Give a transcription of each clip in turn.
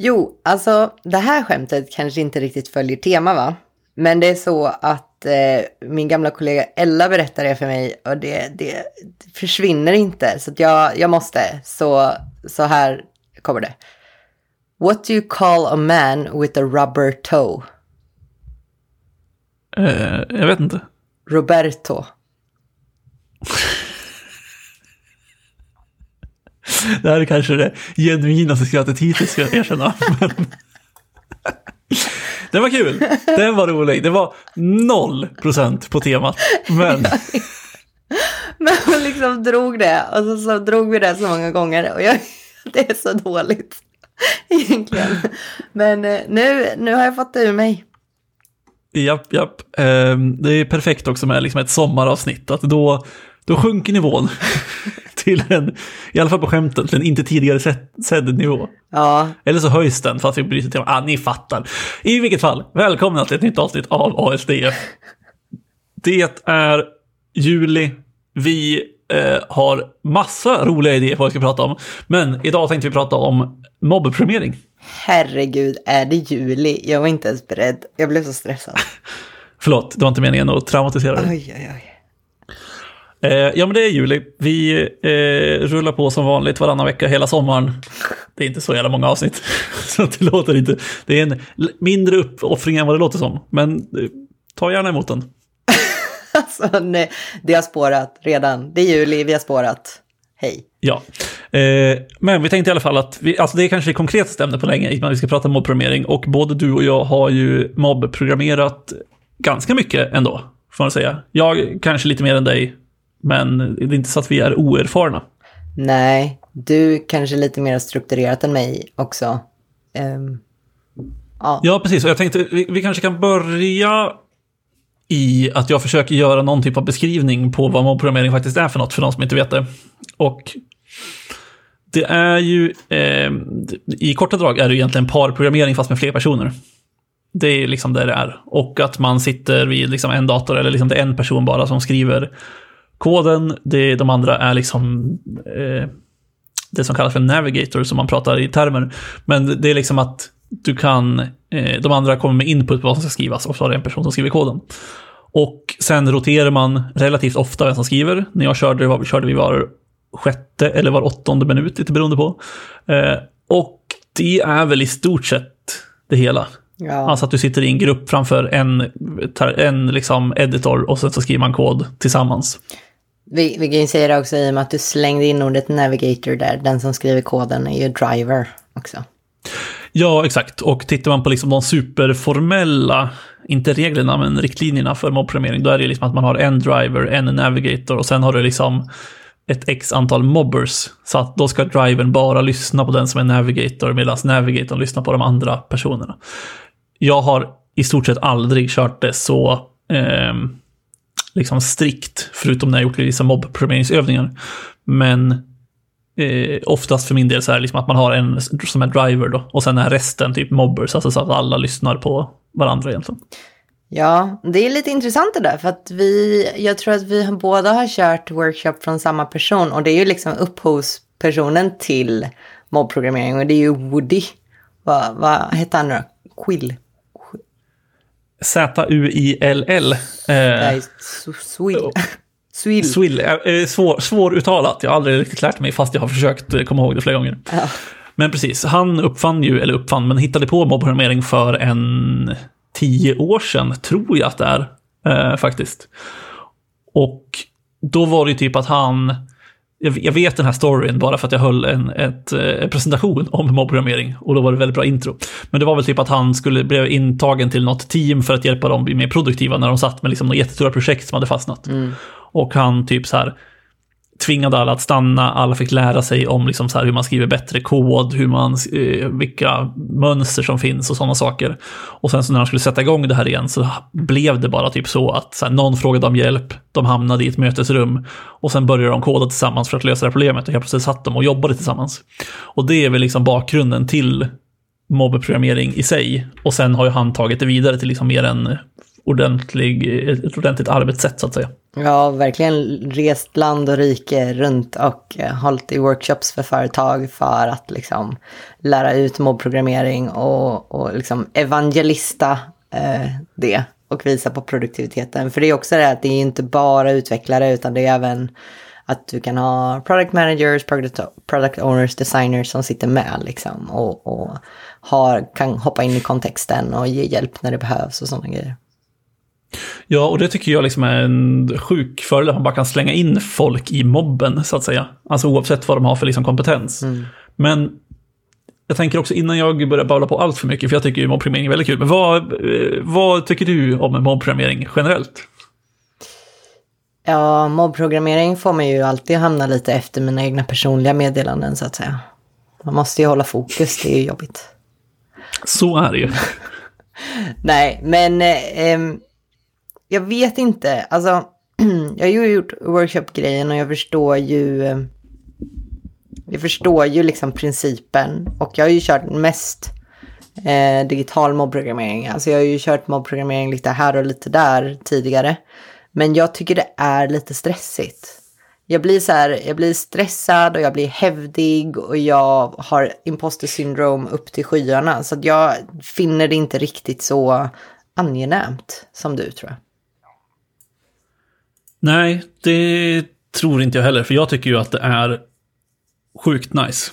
Jo, alltså det här skämtet kanske inte riktigt följer tema va? Men det är så att eh, min gamla kollega Ella berättade det för mig och det, det, försvinner inte. Så jag, jag måste. Så, så här kommer det. What do you call a man with a rubber toe? Eh, jag vet inte. Roberto. Det här är kanske det genuinaste skrattet hittills, ska jag erkänna. Men... Det var kul. Den var rolig. Det var noll procent på temat. Men Men hon liksom drog det och så, så drog vi det så många gånger och jag, det är så dåligt egentligen. Men eh, nu, nu har jag fått det ur mig. japp, japp. Ehm, Det är perfekt också med liksom ett sommaravsnitt. Att då, då sjunker nivån till en, i alla fall på skämten, till en inte tidigare sedd nivå. Ja, Eller så höjs den för att vi bryter till. Ah, ni fattar. I vilket fall, välkomna till ett nytt avsnitt av ASDF. Det är juli. Vi eh, har massa roliga idéer på vad vi ska prata om. Men idag tänkte vi prata om mobbpremiering. herregud, är det juli? Jag var inte ens beredd. Jag blev så stressad. Förlåt, det var inte meningen att traumatisera dig. Oj, oj, oj. Eh, ja, men det är juli. Vi eh, rullar på som vanligt varannan vecka hela sommaren. Det är inte så jävla många avsnitt. Så det låter inte... Det är en mindre uppoffring än vad det låter som. Men eh, ta gärna emot den. Alltså, nej, det har spårat redan. Det är juli, vi har spårat. Hej. Ja. Eh, men vi tänkte i alla fall att, vi, alltså det är kanske det konkretaste ämnet på länge, vi ska prata mobbprogrammering. Och både du och jag har ju mobbprogrammerat ganska mycket ändå, får man säga. Jag kanske lite mer än dig, men det är inte så att vi är oerfarna. Nej, du kanske är lite mer strukturerat än mig också. Ehm, ja. Ja, precis. Och jag tänkte vi, vi kanske kan börja i att jag försöker göra någon typ av beskrivning på vad mobbprogrammering faktiskt är för något, för de som inte vet det. Och det är ju, eh, i korta drag är det egentligen parprogrammering fast med fler personer. Det är liksom det det är. Och att man sitter vid liksom en dator, eller liksom det är en person bara som skriver koden. Det, de andra är liksom eh, det som kallas för navigator, som man pratar i termer. Men det är liksom att du kan, eh, de andra kommer med input på vad som ska skrivas och så har det en person som skriver koden. Och sen roterar man relativt ofta vem som skriver. När jag körde, var, körde vi var sjätte eller var åttonde minut, lite beroende på. Eh, och det är väl i stort sett det hela. ja. Alltså att du sitter i en grupp framför en, en liksom editor och sen så skriver man kod tillsammans. Vi, vi kan ju säga det också i och med att du slängde in ordet navigator där. Den som skriver koden är ju driver också. Ja, exakt. Och tittar man på liksom de superformella, inte reglerna, men riktlinjerna för mobbprogrammering, då är det liksom att man har en driver, en navigator och sen har du liksom ett x antal mobbers. Så att då ska drivern bara lyssna på den som är navigator, medan navigatorn lyssnar på de andra personerna. Jag har i stort sett aldrig kört det så eh, liksom strikt, förutom när jag gjort vissa mobbprogrammeringsövningar. Men eh, oftast för min del så är det liksom att man har en som är driver då, och sen är resten typ mobbers, alltså så att alla lyssnar på varandra egentligen. Ja, det är lite intressant det där för att vi, jag tror att vi båda har kört workshop från samma person och det är ju liksom upphovspersonen till mobbprogrammering och det är ju Woody. Vad vad hette han nu då? Quill? Z-U-I-L-L. Eh, Swill. Swill. Swill, eh, eh, svår, svåruttalat. Jag har aldrig riktigt lärt mig, fast jag har försökt komma ihåg det flera gånger. Ja. Men precis, han uppfann ju, eller uppfann, men hittade på mobbprogrammering för en tio år sedan, tror jag att det är, eh, faktiskt. Och då var det ju typ att han, jag vet den här storyn bara för att jag höll en ett, eh, presentation om mobbprogrammering och då var det väldigt bra intro. Men det var väl typ att han skulle bli intagen till något team för att hjälpa dem bli mer produktiva när de satt med liksom några jättestora projekt som hade fastnat. Och han typ så här tvingade alla att stanna, alla fick lära sig om liksom så här hur man skriver bättre kod, hur man, eh, vilka mönster som finns och sådana saker. Och sen så när de skulle sätta igång det här igen så blev det bara typ så att så här, någon frågade om hjälp, de hamnade i ett mötesrum och sen började de koda tillsammans för att lösa det här problemet och helt plötsligt satt de och jobbade tillsammans. Och det är väl liksom bakgrunden till mobbprogrammering i sig. Och sen har ju han tagit det vidare till liksom mer en ordentlig, ett ordentligt arbetssätt så att säga. Ja, verkligen rest land och rike runt och eh, hållit i workshops för företag för att liksom lära ut mobbprogrammering och, och liksom evangelista eh, det och visa på produktiviteten. För det är också det att det är inte bara utvecklare utan det är även att du kan ha product managers, product, product owners, designers som sitter med liksom och, och har, kan hoppa in i kontexten och ge hjälp när det behövs och sådana grejer. Ja, och det tycker jag liksom är en sjuk fördel, att man bara kan slänga in folk i mobben, så att säga. Alltså oavsett vad de har för liksom kompetens. Mm. Men jag tänker också innan jag börjar babbla på allt för mycket, för jag tycker ju mobbprogrammering är väldigt kul, men vad, eh, vad tycker du om mobbprogrammering generellt? Ja, mobbprogrammering får man ju alltid hamna lite efter mina egna personliga meddelanden så att säga. Man måste ju hålla fokus, det är ju jobbigt. Så är det ju. Nej, men eh, jag vet inte. Alltså, jag har ju gjort workshop-grejen och jag förstår ju... Jag förstår ju liksom principen och jag har ju kört mest eh, digital mobbprogrammering. Alltså jag har ju kört mobbprogrammering lite här och lite där tidigare. Men jag tycker det är lite stressigt. Jag blir så här, jag blir stressad och jag blir hävdig och jag har imposter syndrom upp till skyarna. Så jag finner det inte riktigt så angenämt som du tror jag. Nej, det tror inte jag heller, för jag tycker ju att det är sjukt nice.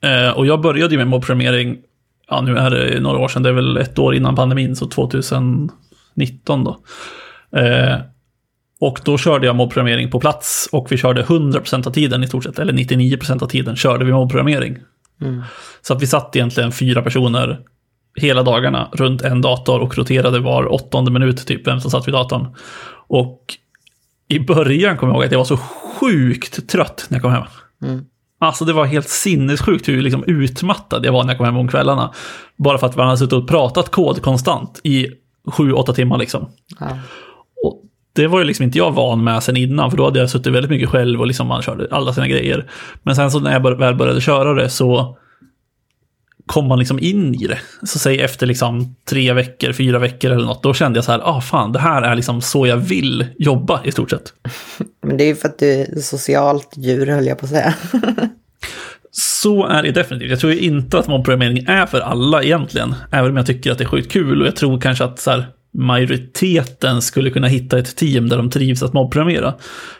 Eh, och jag började ju med mobbprogrammering, ja nu är det några år sedan, det är väl ett år innan pandemin, så 2019 då. Eh, och då körde jag mobbprogrammering på plats och vi körde 100% av tiden i stort sett, eller 99% av tiden körde vi mobbprogrammering. Mm. Så att vi satt egentligen fyra personer hela dagarna runt en dator och roterade var åttonde minut typ vem som satt vid datorn. Och i början kommer jag ihåg att jag var så sjukt trött när jag kom hem. Mm. Alltså det var helt sinnessjukt hur liksom utmattad jag var när jag kom hem om kvällarna. Bara för att man hade suttit och pratat kod konstant i sju, åtta timmar liksom. Ja. Och det var ju liksom inte jag van med sen innan, för då hade jag suttit väldigt mycket själv och liksom man körde alla sina grejer. Men sen så när jag väl började köra det så kom man liksom in i det. Så säg efter liksom tre veckor, fyra veckor eller något, då kände jag så här, ah fan, det här är liksom så jag vill jobba i stort sett. Men det är ju för att du är socialt djur, höll jag på att säga. så är det definitivt. Jag tror inte att mobbprogrammering är för alla egentligen, även om jag tycker att det är sjukt kul och jag tror kanske att så här, majoriteten skulle kunna hitta ett team där de trivs att mobbprogrammera.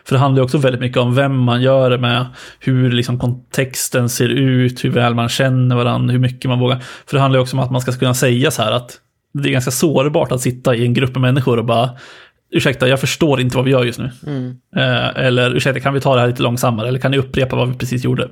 För det handlar också väldigt mycket om vem man gör det med, hur liksom kontexten ser ut, hur väl man känner varandra, hur mycket man vågar. För det handlar också om att man ska kunna säga så här att det är ganska sårbart att sitta i en grupp med människor och bara ursäkta, jag förstår inte vad vi gör just nu. Mm. Eh, eller ursäkta, kan vi ta det här lite långsammare? Eller kan ni upprepa vad vi precis gjorde?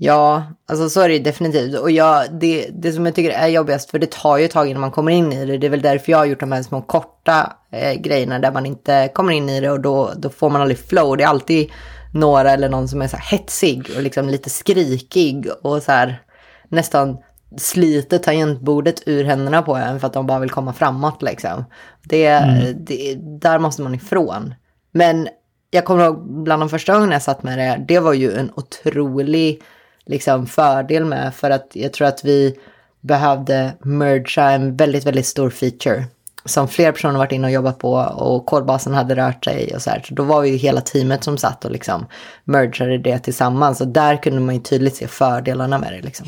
Ja, alltså så är det definitivt. Och jag, det, det som jag tycker är jobbigast, för det tar ju ett tag innan man kommer in i det. Det är väl därför jag har gjort de här små korta eh, grejerna där man inte kommer in i det och då, då får man aldrig flow. Det är alltid några eller någon som är så här hetsig och liksom lite skrikig och så här nästan sliter tangentbordet ur händerna på en för att de bara vill komma framåt liksom. Det, mm. det, där måste man ifrån. Men jag kommer ihåg bland de första gångerna jag satt med det, det var ju en otrolig liksom fördel med för att jag tror att vi behövde mergea en väldigt, väldigt stor feature som fler personer varit inne och jobbat på och kodbasen hade rört sig och så här. Så då var vi ju hela teamet som satt och liksom mergade det tillsammans och där kunde man ju tydligt se fördelarna med det liksom.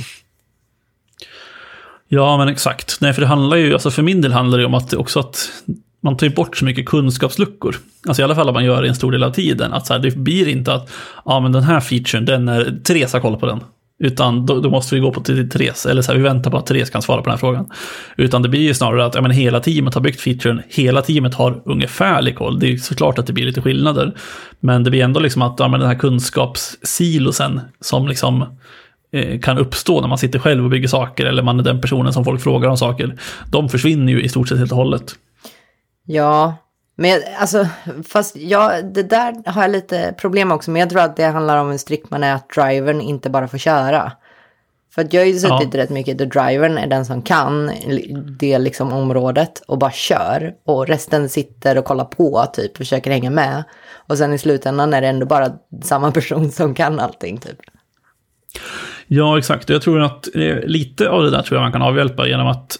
Ja, men exakt. Nej, för det handlar ju, alltså för min del handlar det om att också att man tar ju bort så mycket kunskapsluckor. Alltså i alla fall om man gör det en stor del av tiden. Att så här, det blir inte att, ja men den här featuren, den är, Therese har koll på den. Utan då, då, måste vi gå på till Therese, eller så här, vi väntar på att Therese kan svara på den här frågan. Utan det blir ju snarare att ja, men hela teamet har byggt featuren, hela teamet har ungefärlig koll. Det är såklart att det blir lite skillnader. Men det blir ändå liksom att ja, men den här kunskapssilosen som liksom eh, kan uppstå när man sitter själv och bygger saker, eller man är den personen som folk frågar om saker. De försvinner ju i stort sett helt och hållet. Ja, men alltså, fast ja, det där har jag lite problem också. Men jag tror att det handlar om en strikt man är att drivern inte bara får köra. För att jag har ju suttit ja. rätt mycket där drivern är den som kan det liksom området och bara kör. Och resten sitter och kollar på typ, försöker hänga med. Och sen i slutändan är det ändå bara samma person som kan allting typ. Ja, exakt. Jag tror att eh, lite av det där tror jag man kan avhjälpa genom att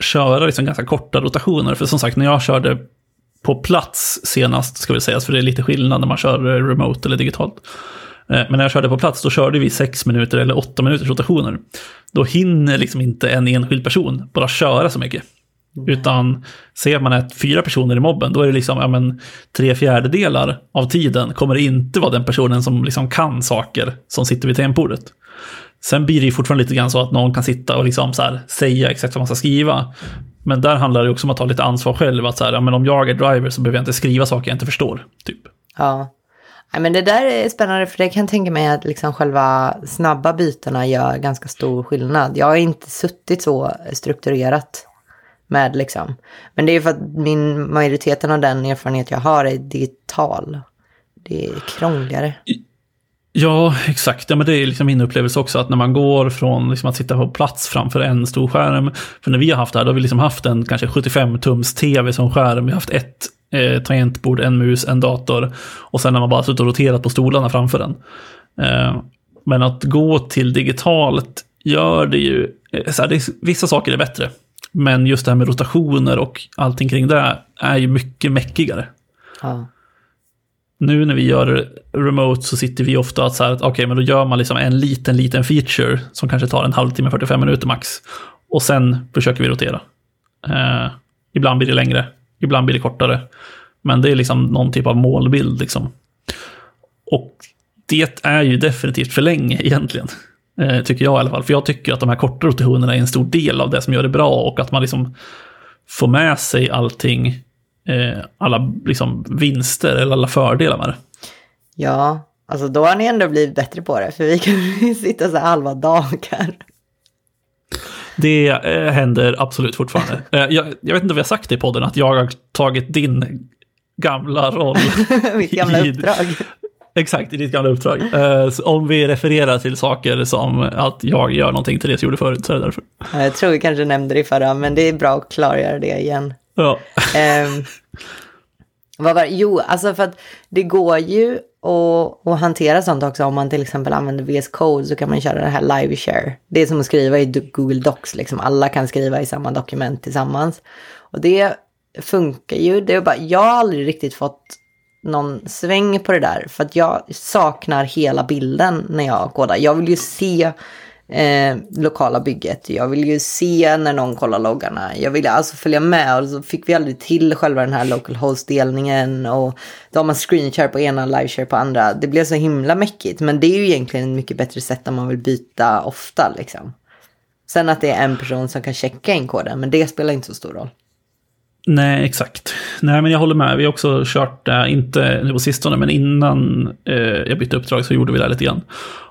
köra liksom ganska korta rotationer. För som sagt, när jag körde på plats senast, ska vi säga, för det är lite skillnad när man kör remote eller digitalt. Eh, men när jag körde på plats, då körde vi sex minuter eller åtta minuters rotationer. Då hinner liksom inte en enskild person bara köra så mycket. Utan ser man att fyra personer i mobben, då är det liksom ja, men, tre fjärdedelar av tiden kommer det inte vara den personen som liksom kan saker som sitter vid tangentbordet. Sen blir det ju fortfarande lite grann så att någon kan sitta och liksom så här, säga exakt vad man ska skriva. Men där handlar det också om att ta lite ansvar själv. Att så här, ja, men om jag är driver så behöver jag inte skriva saker jag inte förstår. Typ. Ja. ja, men det där är spännande för det kan jag tänka mig att liksom själva snabba bytena gör ganska stor skillnad. Jag har inte suttit så strukturerat med liksom. Men det är för att min majoriteten av den erfarenhet jag har är digital. Det är krångligare. Ja, exakt. Ja, men det är liksom min upplevelse också, att när man går från liksom att sitta på plats framför en stor skärm, för när vi har haft det här, då har vi liksom haft en kanske 75-tums tv som skärm, vi har haft ett eh, tangentbord, en mus, en dator, och sen har man bara suttit och roterat på stolarna framför den. Eh, men att gå till digitalt gör det ju, eh, så här, det är, vissa saker är bättre, men just det här med rotationer och allting kring det är ju mycket mäckigare. Ja. Nu när vi gör remote så sitter vi ofta att så här, okej, okay, men då gör man liksom en liten, liten feature som kanske tar en halvtimme, 45 minuter max. Och sen försöker vi rotera. Eh, ibland blir det längre, ibland blir det kortare. Men det är liksom någon typ av målbild liksom. Och det är ju definitivt för länge egentligen. Eh, tycker jag i alla fall. För jag tycker att de här korta rotationerna är en stor del av det som gör det bra och att man liksom får med sig allting, alla liksom vinster eller alla fördelar med det. Ja, alltså då har ni ändå blivit bättre på det, för vi kan sitta så här halva dagar. Det eh, händer absolut fortfarande. Eh, jag, jag, vet inte om vi har sagt det i podden, att jag har tagit din gamla roll. Mitt gamla uppdrag. Exakt, i ditt gamla uppdrag. Uh, om vi refererar till saker som att jag gör någonting till det som gjorde förut, så är det därför. Jag tror vi kanske nämnde det i förra, men det är bra att klargöra det igen. Ja. Um, vad var Jo, alltså för att det går ju att, att hantera sånt också. Om man till exempel använder VS Code så kan man köra det här live share. Det är som att skriva i Google Docs, liksom. Alla kan skriva i samma dokument tillsammans. Och det funkar ju. Det är bara, jag har aldrig riktigt fått någon sväng på det där. För att jag saknar hela bilden när jag kodar. Jag vill ju se eh, lokala bygget. Jag vill ju se när någon kollar loggarna. Jag vill alltså följa med och så fick vi aldrig till själva den här local host-delningen och då har man screenshare på ena, liveshare på andra. Det blev så himla mäckigt, men det är ju egentligen ett mycket bättre sätt om man vill byta ofta liksom. Sen att det är en person som kan checka in koden, men det spelar inte så stor roll. Nej, exakt. Nej, men jag håller med. Vi har också kört det, inte nu på sistone, men innan eh, jag bytte uppdrag så gjorde vi det lite grann.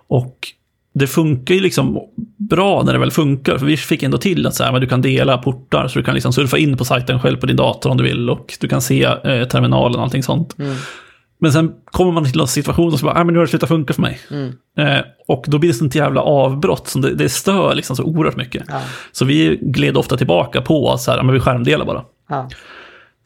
Och det funkar ju liksom bra när det väl funkar, för vi fick ändå till att så här, men du kan dela portar, så du kan liksom surfa in på sajten själv på din dator om du vill, och du kan se eh, terminalen och allting sånt. Mm. Men sen kommer man till en situation och så bara, nej men nu har det slutat funka för mig. Mm. Eh, och då blir det sånt jävla avbrott som det, det stör liksom så oerhört mycket. Ja. Så vi gled ofta tillbaka på att så här, men vi skärmdelar bara. Ja.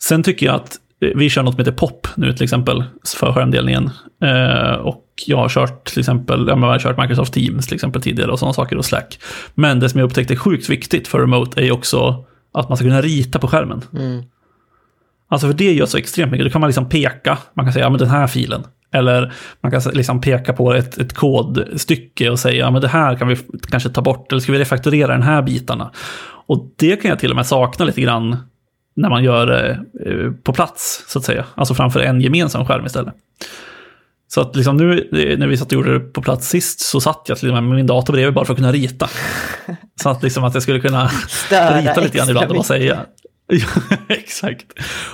Sen tycker jag att vi kör något som heter POP nu till exempel för skärmdelningen. Eh, och jag har kört till exempel, jag har kört Microsoft Teams till exempel tidigare och sådana saker och Slack. Men det som jag upptäckte är sjukt viktigt för Remote är också att man ska kunna rita på skärmen. Mm. Alltså för det gör så extremt mycket. Då kan man liksom peka, man kan säga, ja men den här filen. Eller man kan liksom peka på ett, ett kodstycke och säga, ja men det här kan vi kanske ta bort, eller ska vi refaktorera den här bitarna? Och det kan jag till och med sakna lite grann när man gör det eh, på plats, så att säga. Alltså framför en gemensam skärm istället. Så att liksom nu eh, när vi satt och gjorde det på plats sist så satt jag till och med med min dator bredvid bara för att kunna rita. Så att, liksom att jag skulle kunna rita lite grann ibland och säga. exakt.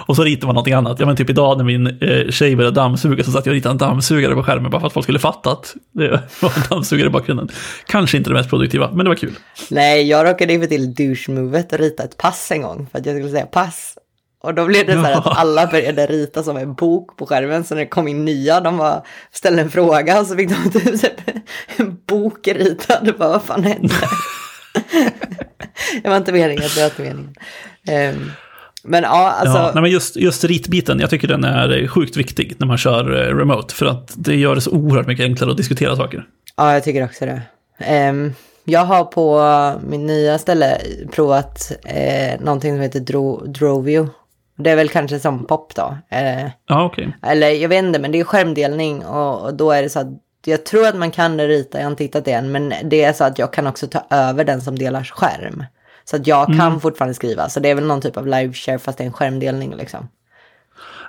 Och så ritar man någonting annat. Ja men typ idag när min eh, tjej började dammsuga så satt jag och ritade en dammsugare på skärmen bara för att folk skulle fatta att det var en dammsugare i bakgrunden. Kanske inte det mest produktiva, men det var kul. Nej, jag råkade ju till douche-movet och rita ett pass en gång för att jag skulle säga pass. Och då blev det så här att alla började rita som en bok på skärmen. Så när det kom in nya, de var, ställde en fråga och så fick de typ en bok ritad. Bara, vad fan hände? det var inte meningen, det var inte meningen. Um, men ja, alltså... Ja, nej, men just, just ritbiten, jag tycker den är sjukt viktig när man kör eh, remote. För att det gör det så oerhört mycket enklare att diskutera saker. Ja, jag tycker också det. Um, Jag har på min nya ställe provat eh, någonting som heter Dro Drovio. Det är väl kanske som pop då. Eh, Ja, okej. eller jag vet inte, men det är skärmdelning och, och då är det så att jag tror att man kan rita, jag har inte hittat det än, men det är så att jag kan också ta över den som delar skärm. Så att jag kan fortfarande skriva, så det är väl någon typ av live share fast det är en skärmdelning liksom.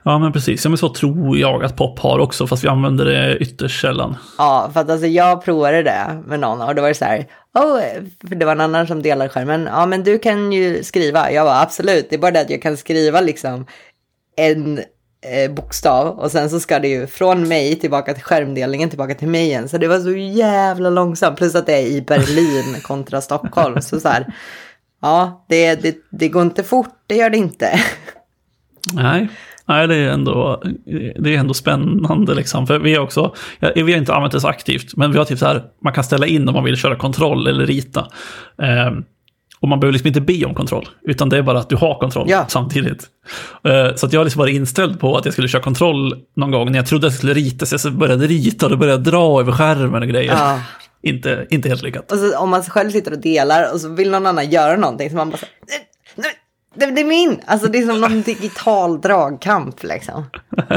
Ja, men precis. Ja, men så tror jag att pop har också, fast vi använder det ytterst sällan. Ja, för att alltså jag provade det med någon och det var det så här, oh, för det var en annan som delade skärmen, ja men du kan ju skriva, jag var absolut, det är bara det att jag kan skriva liksom en eh, bokstav och sen så ska det ju från mig tillbaka till skärmdelningen tillbaka till mig igen, så det var så jävla långsamt, plus att det är i Berlin kontra Stockholm, så så här, ja, det, det, det går inte fort, det gör det inte. Nej. Nej, det är ändå, det är ändå spännande liksom. För vi har också, vi har inte använt det så aktivt, men vi har typ så här, man kan ställa in om man vill köra kontroll eller rita. Ehm, och man behöver liksom inte be om kontroll, utan det är bara att du har kontroll Ja. samtidigt. Eh, så att jag har liksom varit inställd på att jag skulle köra kontroll någon gång när jag trodde att jag skulle rita, så jag började rita och började dra över skärmen och grejer. Ja. Inte, inte helt lyckat. Och så om man själv sitter och delar och så vill någon annan göra någonting så man bara så här, "Nej, nej, det, det är min. Alltså det är som någon digital dragkamp liksom.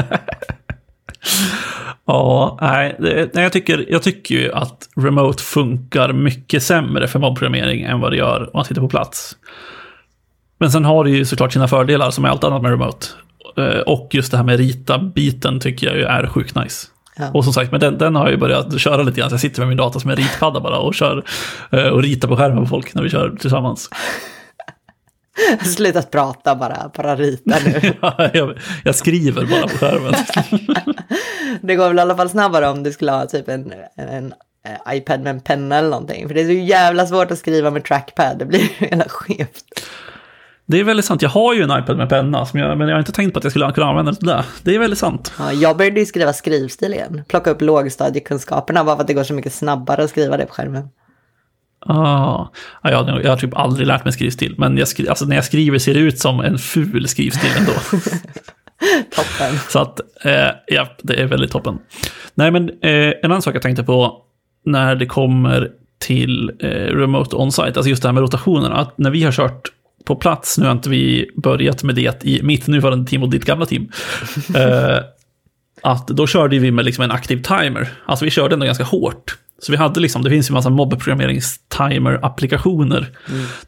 Ja, nej, det, nej jag, tycker, jag tycker ju att remote funkar mycket sämre för mobbprogrammering än vad det gör om man sitter på plats. Men sen har det ju såklart sina fördelar som är allt annat med remote. Eh, Och just det här med rita-biten tycker jag ju är sjukt nice. Ja. Och som sagt, men den, den har jag ju börjat köra lite grann. Så jag sitter med min dator som en ritpadda bara och kör eh, och ritar på skärmen på folk när vi kör tillsammans. Slutat prata bara, bara rita nu. jag, jag skriver bara på skärmen. Det går väl i alla fall snabbare om du skulle ha typ en, en, eh, iPad med en penna eller någonting. För det är så jävla svårt att skriva med trackpad, det blir hela skevt. Det är väldigt sant. Jag har ju en iPad med penna, jag, men jag har inte tänkt på att jag skulle kunna använda det till det. Det är väldigt sant. Ja, jag började ju skriva skrivstil igen. Plocka upp lågstadiekunskaperna bara för att det går så mycket snabbare att skriva det på skärmen. Ah, ja, jag, har- jag har typ aldrig lärt mig skrivstil, men jag skri, alltså, när jag skriver ser det ut som en ful skrivstil ändå. Toppen. Så att, eh, ja, det är väldigt toppen. Nej, men eh, en annan sak jag tänkte på när det kommer till eh, remote on-site, alltså just det här med rotationerna, att när vi har kört på plats, nu har inte vi börjat med det i mitt nuvarande team och ditt gamla team, eh, att då körde vi med liksom en aktiv timer. Alltså vi körde ändå ganska hårt. Så vi hade liksom, det finns ju en massa mobbprogrammerings-timer-applikationer.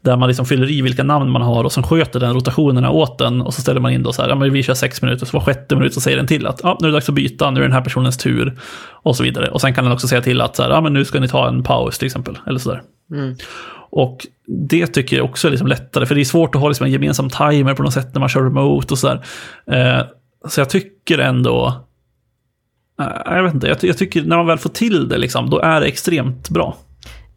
Där man liksom fyller i vilka namn man har och sen sköter den rotationerna åt den. Och så ställer man in då så här, ja men vi kör sex minuter, så var sjätte minut så säger den till att ja, nu är det dags att byta, nu är den här personens tur. Och så vidare. Och sen kan den också säga till att så här, ja men nu ska ni ta en paus till exempel. Eller sådär. Och det tycker jag också är liksom lättare, för det är svårt att ha liksom en gemensam timer på något sätt när man kör remote och sådär. Eh, så jag tycker ändå, eh, jag vet inte, jag, jag tycker när man väl får till det, liksom, då är det extremt bra.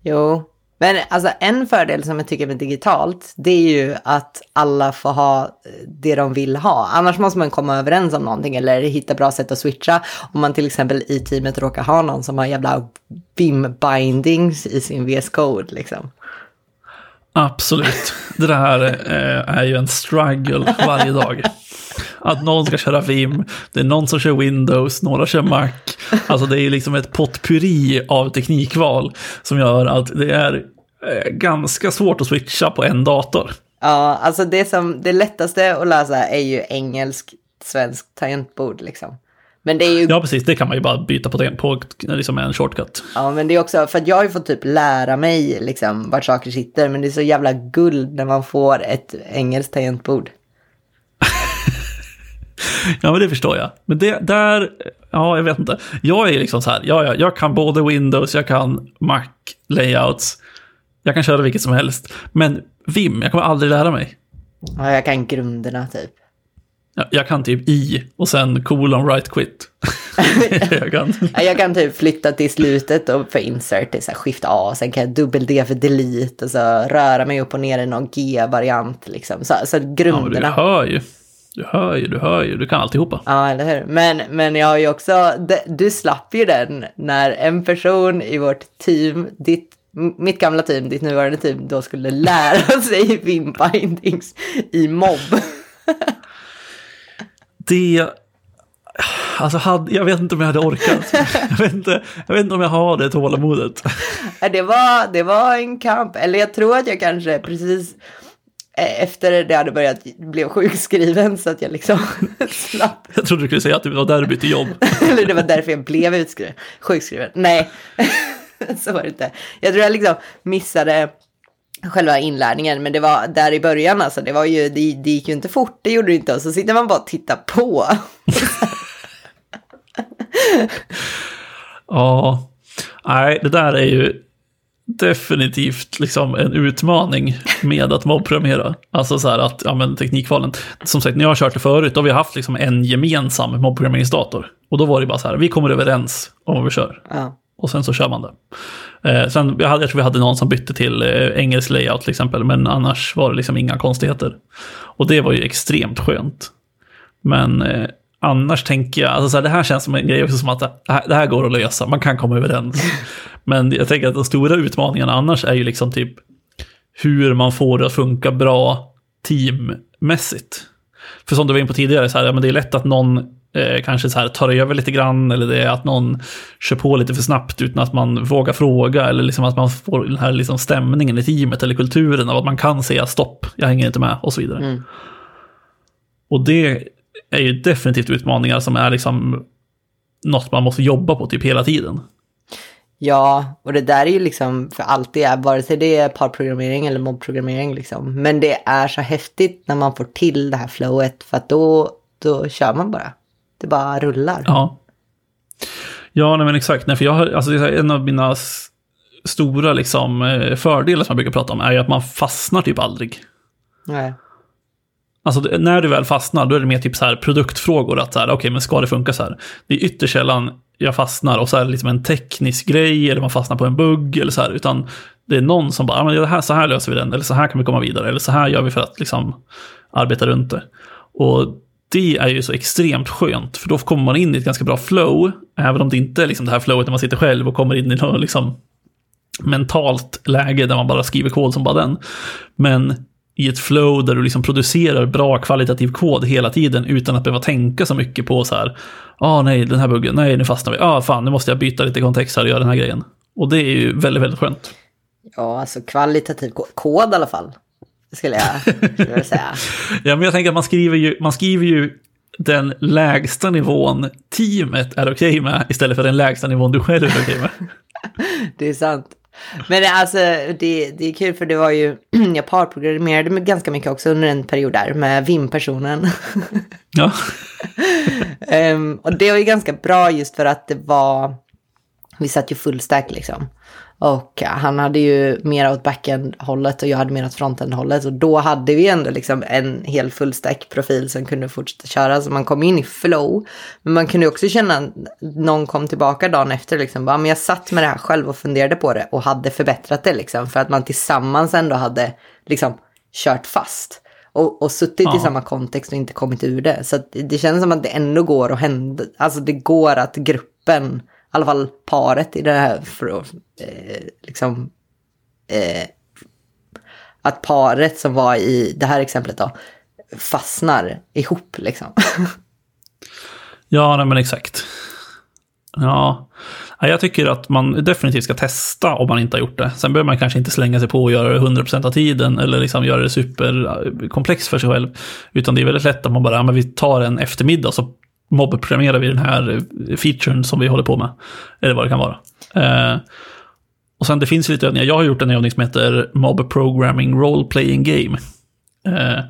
Jo, men alltså en fördel som jag tycker med digitalt, det är ju att alla får ha eh, det de vill ha. Annars måste man komma överens om någonting eller hitta bra sätt att switcha. Om man till exempel i teamet råkar ha någon som har jävla BIM bindings i sin VS Code liksom. Absolut. Det där eh, är ju en struggle varje dag. Att någon ska köra Vim, det är någon som kör Windows, några kör Mac. Alltså det är ju liksom ett potpurri av teknikval som gör att det är eh, ganska svårt att switcha på en dator. Ja, alltså det som det lättaste att läsa är ju engelsk, svensk tangentbord liksom. Men det är ju Ja, precis. Det kan man ju bara byta på, det, på liksom en shortcut. Ja, men det är också, för att jag har ju fått typ lära mig liksom vart saker sitter, men det är så jävla guld när man får ett engelskt tangentbord. Ja, men det förstår jag. Men det där, ja, jag vet inte. Jag är liksom så här, ja, ja, jag kan både Windows, jag kan Mac, layouts. Jag kan köra vilket som helst. Men Vim, jag kommer aldrig lära mig. Ja, jag kan grunderna typ. Jag, kan typ I och sen colon right quit. jag kan. Ja, Jag kan typ flytta till slutet och för insert är så här skift A, sen kan jag dubbel D för delete och så röra mig upp och ner i någon G-variant liksom. Så, så Ja, men du grunderna. hör ju. Du hör ju, du hör ju, du kan alltihopa. Ja, eller hur? Men, men jag har ju också, du slapp ju den när en person i vårt team, ditt, mitt gamla team, ditt nuvarande team, då skulle lära sig Vim bindings i mobb. Det... Alltså, hade, jag vet inte om jag hade orkat. Jag vet inte, jag vet inte om jag har det tålamodet. Det var, det var en kamp, eller jag tror att jag kanske precis eh, efter det hade börjat blev sjukskriven så att jag liksom slapp. Jag trodde du skulle säga att det var där du bytte jobb. eller det var därför jag blev utskriven, sjukskriven. Nej, så var det inte. Jag tror jag liksom missade själva inlärningen, men det var där i början alltså. Det var ju, det, det gick ju inte fort, det gjorde det inte. Och så sitter man bara och tittar på. Ja, nej, det där är ju definitivt liksom en utmaning med att mobbprogrammera. Alltså så här att, ja men teknikvalen. Som sagt, när jag har kört det förut, då har vi haft liksom en gemensam mobbprogrammeringsdator. Och då var det bara så här, vi kommer överens om vad vi kör. Ja. Och sen så kör man det. Eh, sen, jag, hade, jag tror vi hade någon som bytte till eh, engelsk layout till exempel, men annars var det liksom inga konstigheter. Och det var ju extremt skönt. Men eh, annars tänker jag, alltså så här, det här känns som en grej också som att det här, det här går att lösa, man kan komma överens. Men jag tänker att de stora utmaningarna annars är ju liksom typ hur man får det att funka bra teammässigt. För som du var inne på tidigare, så här, ja, men det är lätt att någon eh, kanske så här, tar över lite grann, eller det är att någon kör på lite för snabbt utan att man vågar fråga, eller liksom att man får den här liksom stämningen i teamet eller kulturen av att man kan säga stopp, jag hänger inte med och så vidare. Mm. Och det är ju definitivt utmaningar som är liksom något man måste jobba på typ hela tiden. Ja, och det där är ju liksom för allt det är, vare sig det är parprogrammering eller mobbprogrammering liksom. Men det är så häftigt när man får till det här flowet för att då, då kör man bara. Det bara rullar. Ja. Ja, nej, men exakt. Nej, för jag har, alltså, en av mina stora liksom, eh, fördelar som jag brukar prata om är ju att man fastnar typ aldrig. Nej. Alltså när du väl fastnar, då är det mer typ så här produktfrågor. Att så här, okej, men ska det funka så här? Det är ytterst sällan jag fastnar och så är det liksom en teknisk grej eller man fastnar på en bugg eller så här. Utan det är någon som bara, "Ja, men det här, så här löser vi den. Eller så här kan vi komma vidare. Eller så här gör vi för att liksom arbeta runt det. Och det är ju så extremt skönt, för då kommer man in i ett ganska bra flow. Även om det inte är liksom det här flowet när man sitter själv och kommer in i något liksom mentalt läge där man bara skriver kod som bara den. Men i ett flow där du liksom producerar bra kvalitativ kod hela tiden utan att behöva tänka så mycket på så här, ah nej, den här buggen, nej, nu fastnar vi, ah fan, nu måste jag byta lite kontext här och göra den här grejen. Och det är ju väldigt, väldigt skönt. Ja, alltså kvalitativ kod i alla fall. Skulle jag, skulle jag säga. Ja, men jag tänker att man skriver ju, man skriver ju den lägsta nivån teamet är okej med istället för den lägsta nivån du själv är okej med. Det är sant. Men det, alltså, det, det är kul för det var ju, jag parprogrammerade ganska mycket också under en period där med Vim-personen. Ja, Ehm, och det var ju ganska bra just för att det var, vi satt ju full stack liksom. Och han hade ju mer åt backend-hållet och jag hade mer åt frontend-hållet. Och då hade vi ändå liksom en hel full stack-profil som kunde fortsätta köra. Så man kom in i flow. Men man kunde också känna, någon kom tillbaka dagen efter liksom. Bara, men jag satt med det här själv och funderade på det och hade förbättrat det liksom. För att man tillsammans ändå hade liksom kört fast. Och, och suttit Ja. i samma kontext och inte kommit ur det. Så att det känns som att det ändå går att hända. Alltså det går att gruppen, i alla fall paret i det här, för, eh, liksom, eh, att paret som var i det här exemplet då, fastnar ihop liksom. ja nej, men exakt. Ja, jag tycker att man definitivt ska testa om man inte har gjort det. Sen behöver man kanske inte slänga sig på och göra det 100% av tiden eller liksom göra det superkomplext för sig själv. Utan det är väldigt lätt att man bara, ja, men vi tar en eftermiddag så mobbprogrammerar vi den här eh, featuren som vi håller på med. Eller vad det kan vara. Eh, och sen det finns lite övningar. Jag har gjort en övning som heter Mob Programming Role Playing Game. Eh,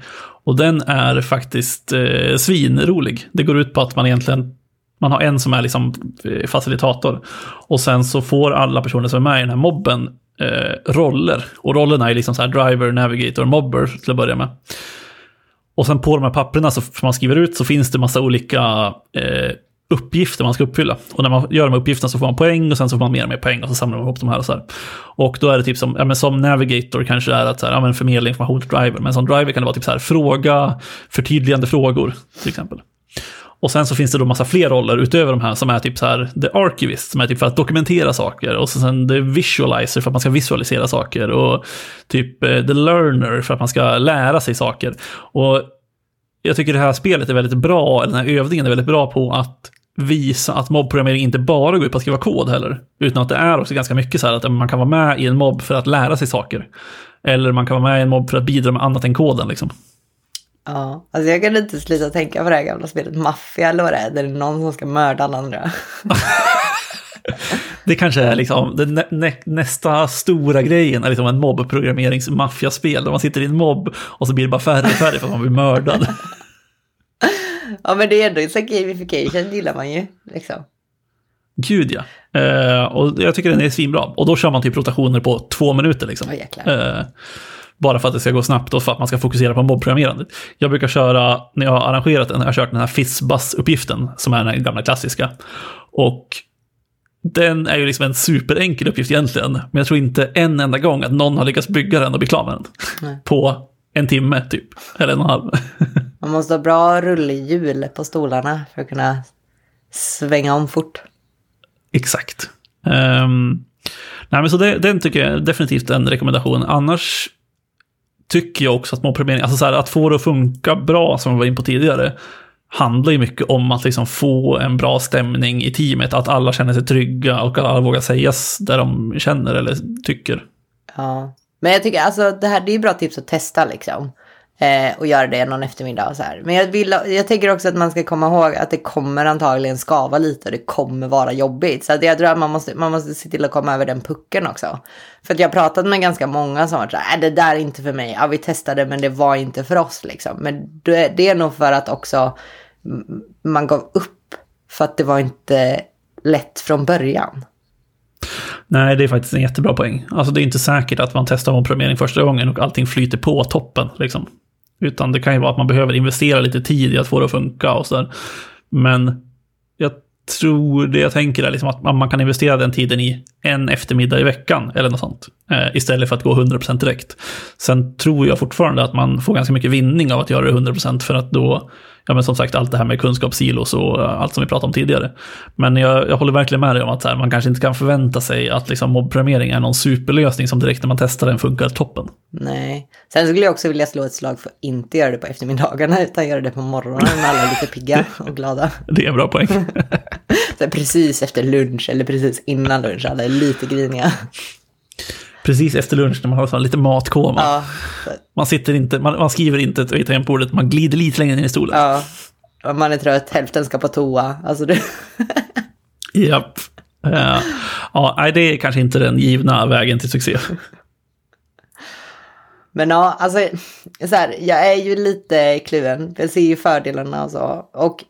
och den är faktiskt eh, svinrolig. Det går ut på att man egentligen man har en som är liksom eh, facilitator. Och sen så får alla personer som är med i den här mobben eh, roller. Och rollerna är liksom så här driver, navigator, mobber till att börja med. Och sen på de här papperna som man skriver ut så finns det massa olika eh, uppgifter man ska uppfylla. Och när man gör de här uppgifterna så får man poäng och sen så får man mer och mer poäng och så samlar man ihop de här och så här. Och då är det typ som, ja men som navigator kanske är att så här, ja men förmedla information till driver. Men som driver kan det vara typ så här, fråga, förtydligande frågor till exempel. Och sen så finns det då massa fler roller utöver de här som är typ så här the archivist som är typ för att dokumentera saker och så sen the visualizer för att man ska visualisera saker och typ eh, the learner för att man ska lära sig saker. Och jag tycker det här spelet är väldigt bra, eller den här övningen är väldigt bra på att visa att mobbprogrammering inte bara går ut på att skriva kod heller. Utan att det är också ganska mycket så här att man kan vara med i en mobb för att lära sig saker. Eller man kan vara med i en mobb för att bidra med annat än koden liksom. Ja, alltså jag kan inte sluta tänka på det här gamla spelet Maffia eller vad det är, där det är någon som ska mörda alla andra. det kanske är liksom det nä nä nästa stora grejen, är liksom en mobbprogrammerings-maffiaspel där man sitter i en mobb och så blir det bara färre och färre för att man blir mördad. ja, men det är ändå så gamification gillar man ju. Liksom. Gud ja. Uh, och jag tycker den är svinbra. Och då kör man typ rotationer på två minuter liksom. Oh, bara för att det ska gå snabbt och för att man ska fokusera på mobbprogrammerandet. Jag brukar köra, när jag har arrangerat den, jag har kört den här FISBUS-uppgiften, som är den gamla klassiska. Och den är ju liksom en superenkel uppgift egentligen, men jag tror inte en enda gång att någon har lyckats bygga den och bli klar med den. Nej. På en timme typ, eller en och en halv. Man måste ha bra rullhjul på stolarna för att kunna svänga om fort. Exakt. Um, nej, men så det, den tycker jag är definitivt en rekommendation. Annars tycker jag också att målprogrammering, alltså så här, att få det att funka bra, som vi var in på tidigare, handlar ju mycket om att liksom få en bra stämning i teamet, att alla känner sig trygga och att alla vågar säga det de känner eller tycker. Ja, men jag tycker alltså det här det är bra tips att testa liksom. Eh, och göra det någon eftermiddag och så här. Men jag, vill, jag tänker också att man ska komma ihåg att det kommer antagligen skava lite och det kommer vara jobbigt. Så att jag tror att man måste, man måste se till att komma över den pucken också. För att jag har pratat med ganska många som har sagt, äh, det där är inte för mig. Ja, vi testade men det var inte för oss liksom. Men det, det är nog för att också man gav upp. För att det var inte lätt från början. Nej, det är faktiskt en jättebra poäng. Alltså det är inte säkert att man testar omprogrammering första gången och allting flyter på toppen. Liksom. Utan det kan ju vara att man behöver investera lite tid i att få det att funka och sådär. Men jag tror, det jag tänker är liksom att man kan investera den tiden i en eftermiddag i veckan eller något sånt. Eh, istället för att gå 100% direkt. Sen tror jag fortfarande att man får ganska mycket vinning av att göra det 100% för att då ja, men som sagt allt det här med kunskapssilos och eh, allt som vi pratade om tidigare. Men jag, jag håller verkligen med dig om att här, man kanske inte kan förvänta sig att liksom, mobbprogrammering är någon superlösning som direkt när man testar den funkar toppen. Nej. Sen skulle jag också vilja slå ett slag för att inte göra det på eftermiddagarna utan göra det på morgonen när alla är lite pigga och glada. Det är en bra poäng. precis efter lunch eller precis innan lunch, alla är lite griniga precis efter lunch när man har så lite matkoma. Ja. Man, sitter inte, man, man skriver inte vid tangentbordet, man glider lite längre ner i stolen. Ja, man är trött, hälften ska på toa. Alltså det... Japp. Uh, ja, det är kanske inte den givna vägen till succé. Men ja, alltså, så här, jag är ju lite kluven. Jag ser ju fördelarna och så. Och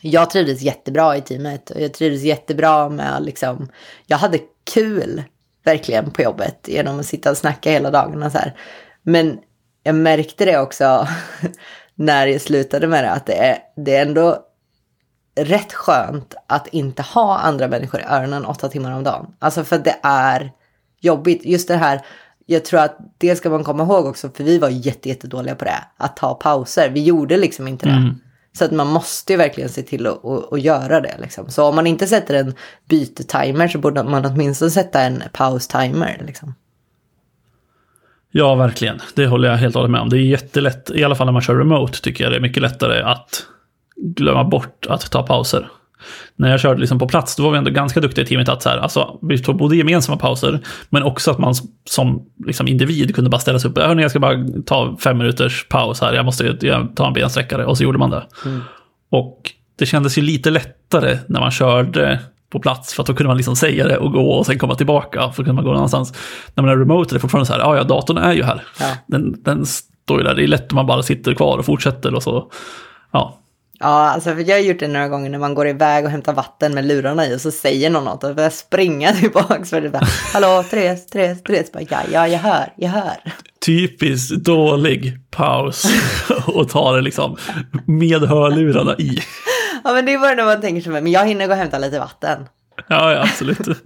jag trivdes jättebra i teamet. Och jag trivdes jättebra med liksom, jag hade kul verkligen på jobbet genom att sitta och snacka hela dagarna så här. Men jag märkte det också när jag slutade med det, att det är, det är ändå rätt skönt att inte ha andra människor i öronen åtta timmar om dagen. Alltså för det är jobbigt. Just det här, jag tror att det ska man komma ihåg också, för vi var jättedåliga på det, att ta pauser. Vi gjorde liksom inte det. Mm. Så att man måste ju verkligen se till att, att, att göra det. Liksom. Så om man inte sätter en bytetimer så borde man åtminstone sätta en paustimer. Liksom. Ja, verkligen. Det håller jag helt och hållet med om. Det är jättelätt, i alla fall när man kör remote, tycker jag det är mycket lättare att glömma bort att ta pauser när jag körde liksom på plats, då var vi ändå ganska duktiga i teamet att så här, alltså, vi tog både gemensamma pauser, men också att man som liksom, individ kunde bara ställa sig upp. Hörni, jag ska bara ta fem minuters paus här, jag måste jag ta en bensträckare. Och så gjorde man det. Mm. Och det kändes ju lite lättare när man körde på plats, för att då kunde man liksom säga det och gå och sen komma tillbaka, för då kunde man gå någonstans. När man är remote är det fortfarande så här, ja, ja, datorn är ju här. Ja. Den, den står ju där, det är lätt om man bara sitter kvar och fortsätter och så, ja, Ja, alltså för jag har gjort det några gånger när man går iväg och hämtar vatten med lurarna i och så säger någon något och börjar springa tillbaka för det bara, hallå Therese, Therese, Therese, bara, ja, ja, jag hör, jag hör. Typiskt dålig paus och ta det liksom med hörlurarna i. Ja, men det är bara när man tänker så, men jag hinner gå och hämta lite vatten. Ja, ja absolut.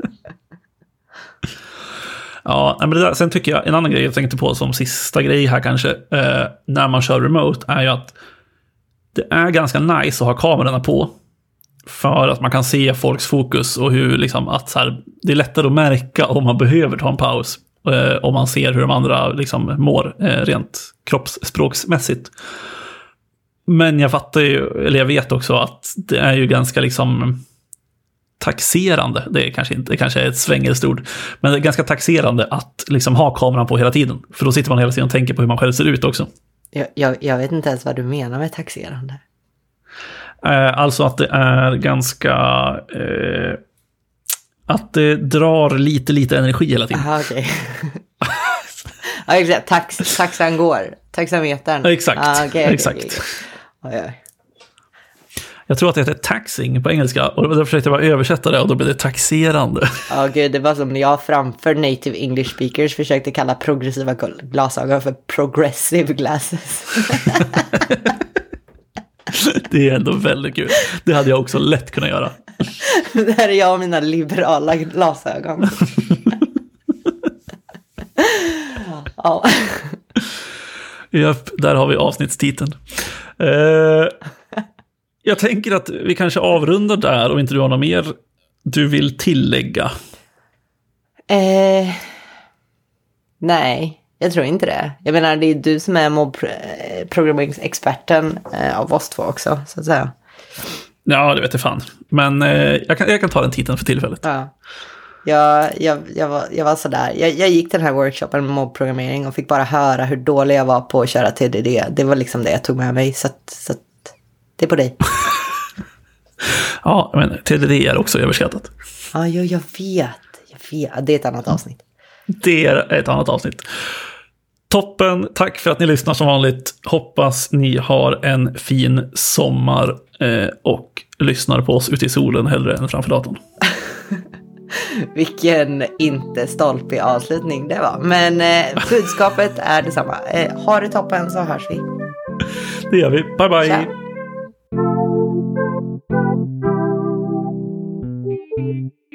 Ja, men det där, sen tycker jag, en annan grej jag tänkte på som sista grej här kanske, eh, när man kör remote, är ju att det är ganska nice att ha kamerorna på. För att man kan se folks fokus och hur liksom att så här, det är lättare att märka om man behöver ta en paus. Eh, om man ser hur de andra liksom mår eh, rent kroppsspråksmässigt. Men jag fattar ju, eller jag vet också att det är ju ganska liksom taxerande, det är kanske inte, det kanske är ett svängerskt ord, men det är ganska taxerande att liksom ha kameran på hela tiden. För då sitter man hela tiden och tänker på hur man själv ser ut också. Jag, jag, jag vet inte ens vad du menar med taxerande. Eh, alltså att det är ganska... Eh, att det drar lite, lite energi hela tiden. Aha, okej. ja, exakt. Tax, taxan går. Taxametern. Exakt, Ah, okej, exakt. okej. Oj, oj. Jag tror att det heter taxing på engelska och då försökte jag bara översätta det och då blev det taxerande. Ja, gud, det var som när jag framför native English speakers försökte kalla progressiva gl- glasögon för progressive glasses. Det är ändå väldigt kul. Det hade jag också lätt kunnat göra. det här är jag och mina liberala glasögon. ja. Japp, där har vi avsnittstiteln. Eh, jag tänker att vi kanske avrundar där och inte du har något mer du vill tillägga. Eh, nej, jag tror inte det. Jag menar, det är du som är mobbprogrammeringsexperten eh, av oss två också, så att säga. Ja, det vet jag fan. Men eh, jag, kan, jag kan ta den titeln för tillfället. Ja. Jag, jag, jag, var, jag var sådär, jag, jag gick den här workshopen med mobbprogrammering och fick bara höra hur dålig jag var på att köra TDD. Det var liksom det jag tog med mig, så, att, så att det är på dig. Ja, men TDD är också överskattat. Ja, jo, jag vet. Jag vet. Det är ett annat avsnitt. Det är ett annat avsnitt. Toppen, tack för att ni lyssnar som vanligt. Hoppas ni har en fin sommar eh, och lyssnar på oss ute i solen hellre än framför datorn. Vilken inte stolpig avslutning det var. Men eh, budskapet är detsamma. Eh, ha det toppen så hörs vi. Det gör vi. Bye, bye! Tja. thank you